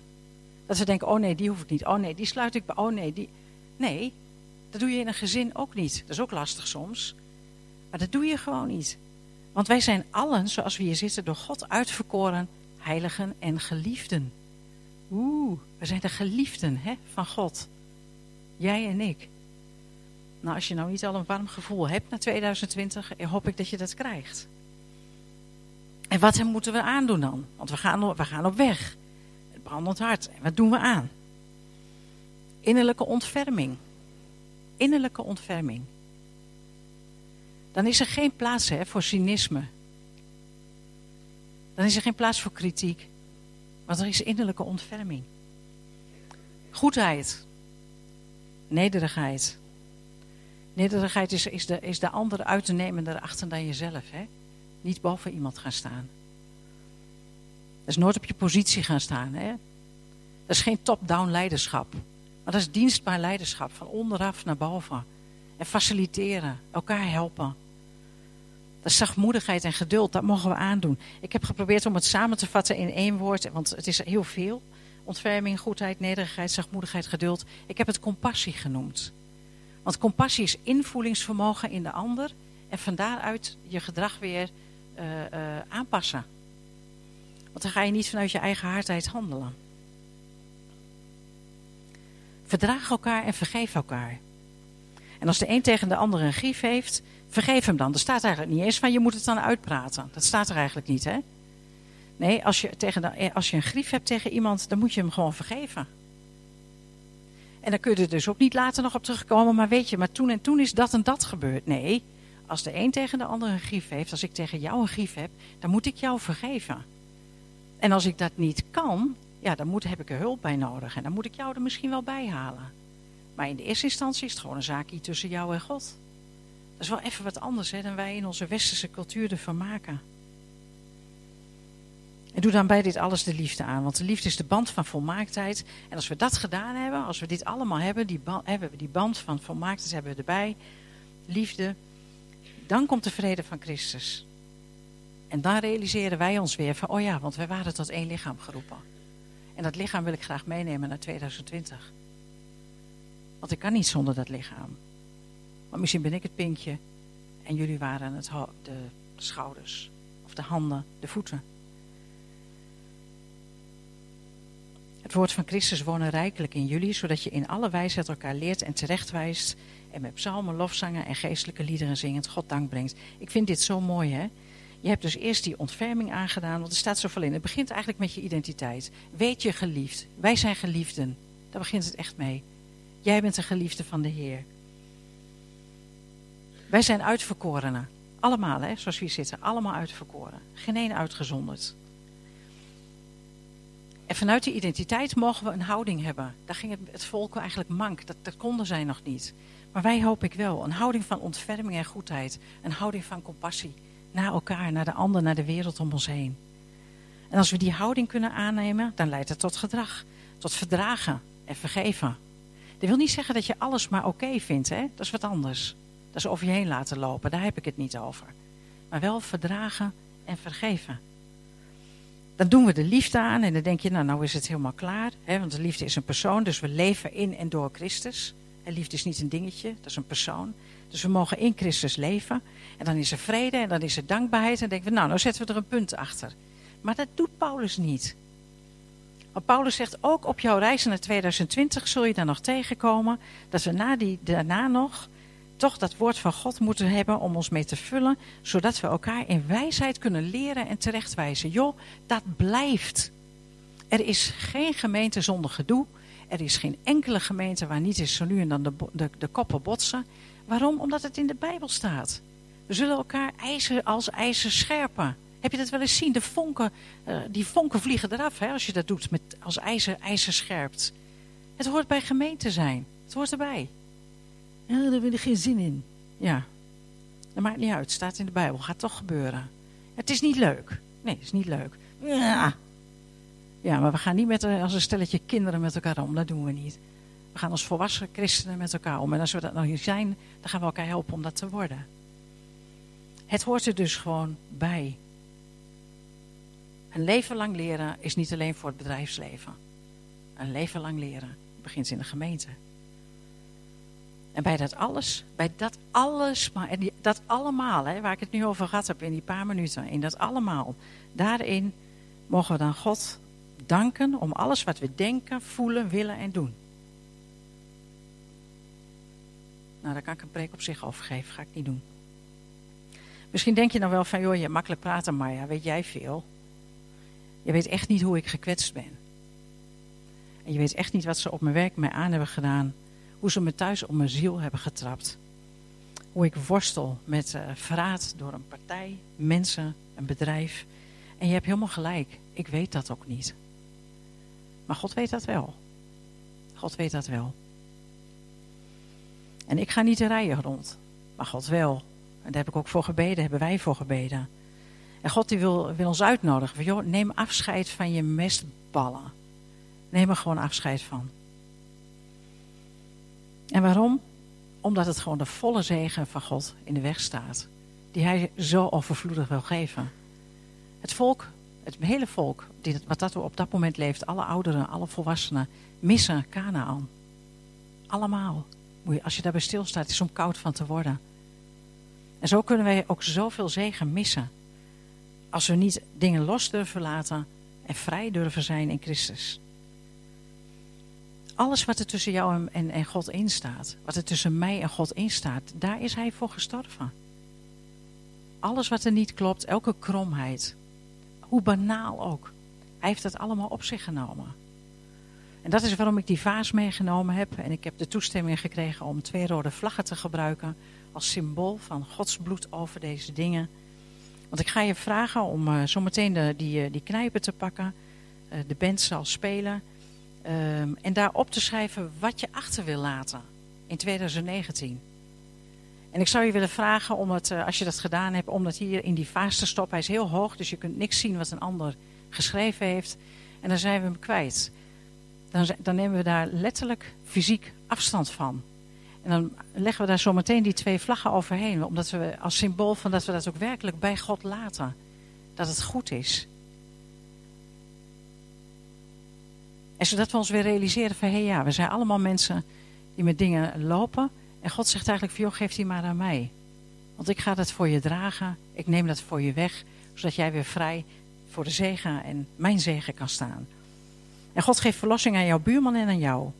Dat we denken, oh nee, die hoef ik niet. Oh nee, die sluit ik bij. Oh nee, die... Nee, dat doe je in een gezin ook niet. Dat is ook lastig soms. Maar dat doe je gewoon niet. Want wij zijn allen, zoals we hier zitten, door God uitverkoren, heiligen en geliefden. Oeh, we zijn de geliefden hè, van God. Jij en ik. Nou, als je nou niet al een warm gevoel hebt na 2020, hoop ik dat je dat krijgt. En wat moeten we aandoen dan? Want we gaan, we gaan op weg brandend hart. En wat doen we aan? Innerlijke ontferming. Innerlijke ontferming. Dan is er geen plaats hè, voor cynisme. Dan is er geen plaats voor kritiek. Want er is innerlijke ontferming. Goedheid. Nederigheid. Nederigheid is, is, de, is de ander uit te nemen erachter dan jezelf. Hè? Niet boven iemand gaan staan. Dat is nooit op je positie gaan staan. Hè? Dat is geen top-down leiderschap. Maar dat is dienstbaar leiderschap. Van onderaf naar boven. En faciliteren. Elkaar helpen. Dat zachtmoedigheid en geduld. Dat mogen we aandoen. Ik heb geprobeerd om het samen te vatten in één woord. Want het is heel veel. Ontferming, goedheid, nederigheid, zachtmoedigheid, geduld. Ik heb het compassie genoemd. Want compassie is invoelingsvermogen in de ander. En van daaruit je gedrag weer uh, uh, aanpassen. Want dan ga je niet vanuit je eigen hardheid handelen. Verdraag elkaar en vergeef elkaar. En als de een tegen de ander een grief heeft, vergeef hem dan. Er staat eigenlijk niet eens van je moet het dan uitpraten. Dat staat er eigenlijk niet, hè? Nee, als je, tegen de, als je een grief hebt tegen iemand, dan moet je hem gewoon vergeven. En dan kun je er dus ook niet later nog op terugkomen, maar weet je, maar toen en toen is dat en dat gebeurd. Nee, als de een tegen de ander een grief heeft, als ik tegen jou een grief heb, dan moet ik jou vergeven. En als ik dat niet kan, ja, dan moet, heb ik er hulp bij nodig. En dan moet ik jou er misschien wel bij halen. Maar in de eerste instantie is het gewoon een zaakje tussen jou en God. Dat is wel even wat anders hè, dan wij in onze westerse cultuur ervan maken. En doe dan bij dit alles de liefde aan. Want de liefde is de band van volmaaktheid. En als we dat gedaan hebben, als we dit allemaal hebben, die hebben we die band van volmaaktheid hebben we erbij, liefde, dan komt de vrede van Christus. En dan realiseren wij ons weer van, oh ja, want wij waren tot één lichaam geroepen. En dat lichaam wil ik graag meenemen naar 2020. Want ik kan niet zonder dat lichaam. Maar misschien ben ik het pinkje en jullie waren het de schouders of de handen, de voeten. Het woord van Christus wonen rijkelijk in jullie, zodat je in alle wijsheid elkaar leert en terechtwijst en met psalmen, lofzangen en geestelijke liederen zingend God dank brengt. Ik vind dit zo mooi, hè? Je hebt dus eerst die ontferming aangedaan, want er staat zoveel in. Het begint eigenlijk met je identiteit. Weet je geliefd. Wij zijn geliefden. Daar begint het echt mee. Jij bent een geliefde van de Heer. Wij zijn uitverkorenen. Allemaal, hè, zoals we hier zitten. Allemaal uitverkoren. Geen één uitgezonderd. En vanuit die identiteit mogen we een houding hebben. Daar ging het, het volk eigenlijk mank. Dat, dat konden zij nog niet. Maar wij hoop ik wel. Een houding van ontferming en goedheid. Een houding van compassie. Naar elkaar, naar de ander, naar de wereld om ons heen. En als we die houding kunnen aannemen, dan leidt het tot gedrag. Tot verdragen en vergeven. Dat wil niet zeggen dat je alles maar oké vindt. Hè? Dat is wat anders. Dat is over je heen laten lopen. Daar heb ik het niet over. Maar wel verdragen en vergeven. Dan doen we de liefde aan en dan denk je, nou, nou is het helemaal klaar. Hè? Want de liefde is een persoon, dus we leven in en door Christus. En liefde is niet een dingetje, dat is een persoon. Dus we mogen in Christus leven. En dan is er vrede en dan is er dankbaarheid. En dan denken we, nou, nou zetten we er een punt achter. Maar dat doet Paulus niet. Want Paulus zegt ook op jouw reis naar 2020 zul je dan nog tegenkomen dat we na die, daarna nog toch dat woord van God moeten hebben om ons mee te vullen, zodat we elkaar in wijsheid kunnen leren en terechtwijzen. Joh, dat blijft. Er is geen gemeente zonder gedoe. Er is geen enkele gemeente waar niet is zo nu en dan de, de, de koppen botsen. Waarom? Omdat het in de Bijbel staat. We zullen elkaar ijzer als ijzer scherpen. Heb je dat wel eens zien? De vonken, uh, die vonken vliegen eraf hè, als je dat doet met, als ijzer, ijzer scherpt. Het hoort bij gemeente zijn. Het hoort erbij. Ja, daar wil ik geen zin in. Ja, dat maakt niet uit. Het staat in de Bijbel. Gaat toch gebeuren. Het is niet leuk. Nee, het is niet leuk. Ja, ja maar we gaan niet met, als een stelletje kinderen met elkaar om. Dat doen we niet. We gaan als volwassen christenen met elkaar om. En als we dat nog niet zijn, dan gaan we elkaar helpen om dat te worden. Het hoort er dus gewoon bij. Een leven lang leren is niet alleen voor het bedrijfsleven. Een leven lang leren begint in de gemeente. En bij dat alles, bij dat alles, maar dat allemaal, hè, waar ik het nu over gehad heb in die paar minuten, in dat allemaal, daarin mogen we dan God danken om alles wat we denken, voelen, willen en doen. Nou, daar kan ik een preek op zich over geven, ga ik niet doen. Misschien denk je dan wel van, joh, je makkelijk praten, maar ja, weet jij veel. Je weet echt niet hoe ik gekwetst ben. En je weet echt niet wat ze op mijn werk mij aan hebben gedaan. Hoe ze me thuis op mijn ziel hebben getrapt. Hoe ik worstel met uh, verraad door een partij, mensen, een bedrijf. En je hebt helemaal gelijk. Ik weet dat ook niet. Maar God weet dat wel. God weet dat wel. En ik ga niet de rijen rond. Maar God wel. En daar heb ik ook voor gebeden, hebben wij voor gebeden. God die wil, wil ons uitnodigen. Joh, neem afscheid van je mestballen. Neem er gewoon afscheid van. En waarom? Omdat het gewoon de volle zegen van God in de weg staat. Die hij zo overvloedig wil geven. Het volk, het hele volk, wat dat op dat moment leeft, alle ouderen, alle volwassenen, missen Canaan. Allemaal. Als je daarbij stilstaat, is het om koud van te worden. En zo kunnen wij ook zoveel zegen missen. Als we niet dingen los durven laten en vrij durven zijn in Christus. Alles wat er tussen jou en, en, God in staat, wat er tussen mij en God in staat, daar is hij voor gestorven. Alles wat er niet klopt, elke kromheid, hoe banaal ook, hij heeft het allemaal op zich genomen. En dat is waarom ik die vaas meegenomen heb. En ik heb de toestemming gekregen om twee rode vlaggen te gebruiken als symbool van Gods bloed over deze dingen. Want ik ga je vragen om uh, zometeen de, die, uh, die knijpen te pakken. uh, de band zal spelen. Um, en daar op te schrijven wat je achter wil laten in 2019. En ik zou je willen vragen om het, als je dat gedaan hebt, om dat hier in die vaas te stoppen. Hij is heel hoog, dus je kunt niks zien wat een ander geschreven heeft. En dan zijn we hem kwijt. Dan, dan nemen we daar letterlijk fysiek afstand van. En dan leggen we daar zometeen die twee vlaggen overheen. Omdat we als symbool van dat we dat ook werkelijk bij God laten. Dat het goed is. En zodat we ons weer realiseren van, hé hey ja, we zijn allemaal mensen die met dingen lopen. En God zegt eigenlijk van, joh, geef die maar aan mij. Want ik ga dat voor je dragen. Ik neem dat voor je weg. Zodat jij weer vrij voor de zegen en mijn zegen kan staan. En God geeft verlossing aan jouw buurman en aan jou.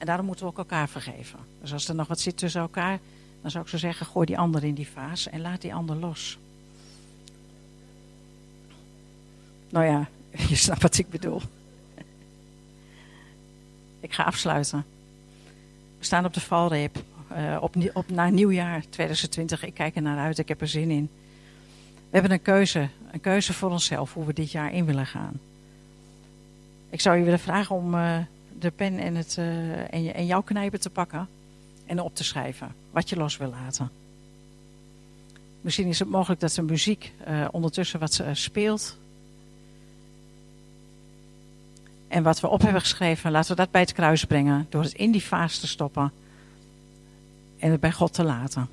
En daarom moeten we ook elkaar vergeven. Dus als er nog wat zit tussen elkaar, dan zou ik zo zeggen, gooi die ander in die vaas en laat die ander los. Nou ja, je snapt wat ik bedoel. Ik ga afsluiten. We staan op de valreep. Uh, op, op, naar nieuwjaar 2020. Ik kijk er naar uit. Ik heb er zin in. We hebben een keuze. Een keuze voor onszelf. Hoe we dit jaar in willen gaan. Ik zou je willen vragen om uh, de pen en, het, uh, en, jouw knijpen te pakken. En op te schrijven. Wat je los wil laten. Misschien is het mogelijk dat de muziek ondertussen wat speelt. En wat we op hebben geschreven, laten we dat bij het kruis brengen. Door het in die vaas te stoppen. En het bij God te laten.